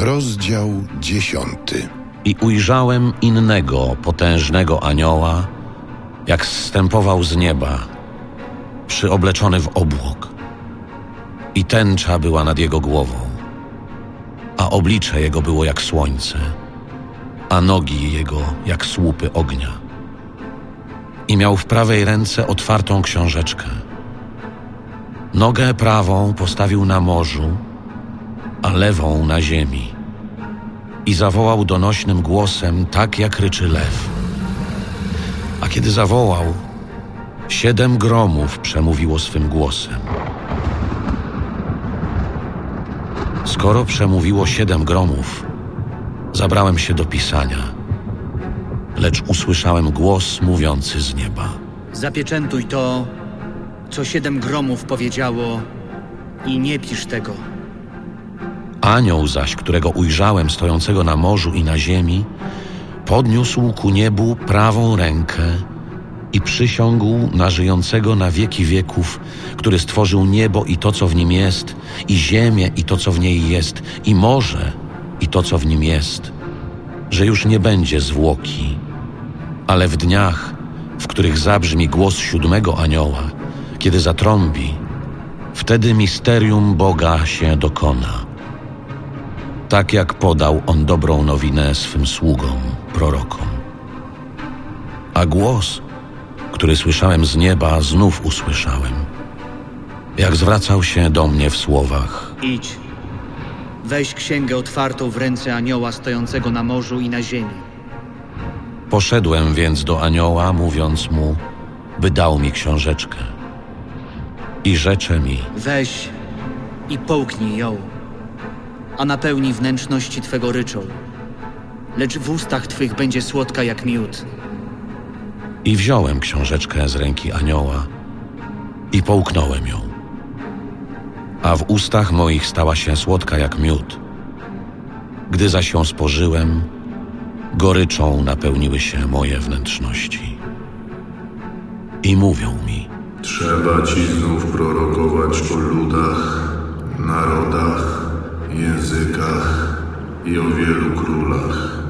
Rozdział dziesiąty. I ujrzałem innego, potężnego anioła, jak zstępował z nieba, przyobleczony w obłok. I tęcza była nad jego głową, a oblicze jego było jak słońce, a nogi jego jak słupy ognia. I miał w prawej ręce otwartą książeczkę. Nogę prawą postawił na morzu, a lewą na ziemi. I zawołał donośnym głosem, tak jak ryczy lew. A kiedy zawołał, siedem gromów przemówiło swym głosem. Skoro przemówiło siedem gromów, zabrałem się do pisania, lecz usłyszałem głos mówiący z nieba. Zapieczętuj to, co siedem gromów powiedziało i nie pisz tego. Anioł zaś, którego ujrzałem stojącego na morzu i na ziemi, podniósł ku niebu prawą rękę i przysiągł na żyjącego na wieki wieków, który stworzył niebo i to, co w nim jest, i ziemię i to, co w niej jest, i morze i to, co w nim jest, że już nie będzie zwłoki, ale w dniach, w których zabrzmi głos siódmego anioła, kiedy zatrąbi, wtedy misterium Boga się dokona tak jak podał on dobrą nowinę swym sługom, prorokom. A głos, który słyszałem z nieba, znów usłyszałem, jak zwracał się do mnie w słowach: Idź, weź księgę otwartą w ręce anioła stojącego na morzu i na ziemi. Poszedłem więc do anioła, mówiąc mu, by dał mi książeczkę. I rzecze mi: Weź i połknij ją, a napełni wnętrzności Twego ryczą. Lecz w ustach Twych będzie słodka jak miód. I wziąłem książeczkę z ręki anioła i połknąłem ją. A w ustach moich stała się słodka jak miód. Gdy zaś ją spożyłem, goryczą napełniły się moje wnętrzności. I mówią mi: Trzeba ci znów prorokować o ludach, i o wielu królach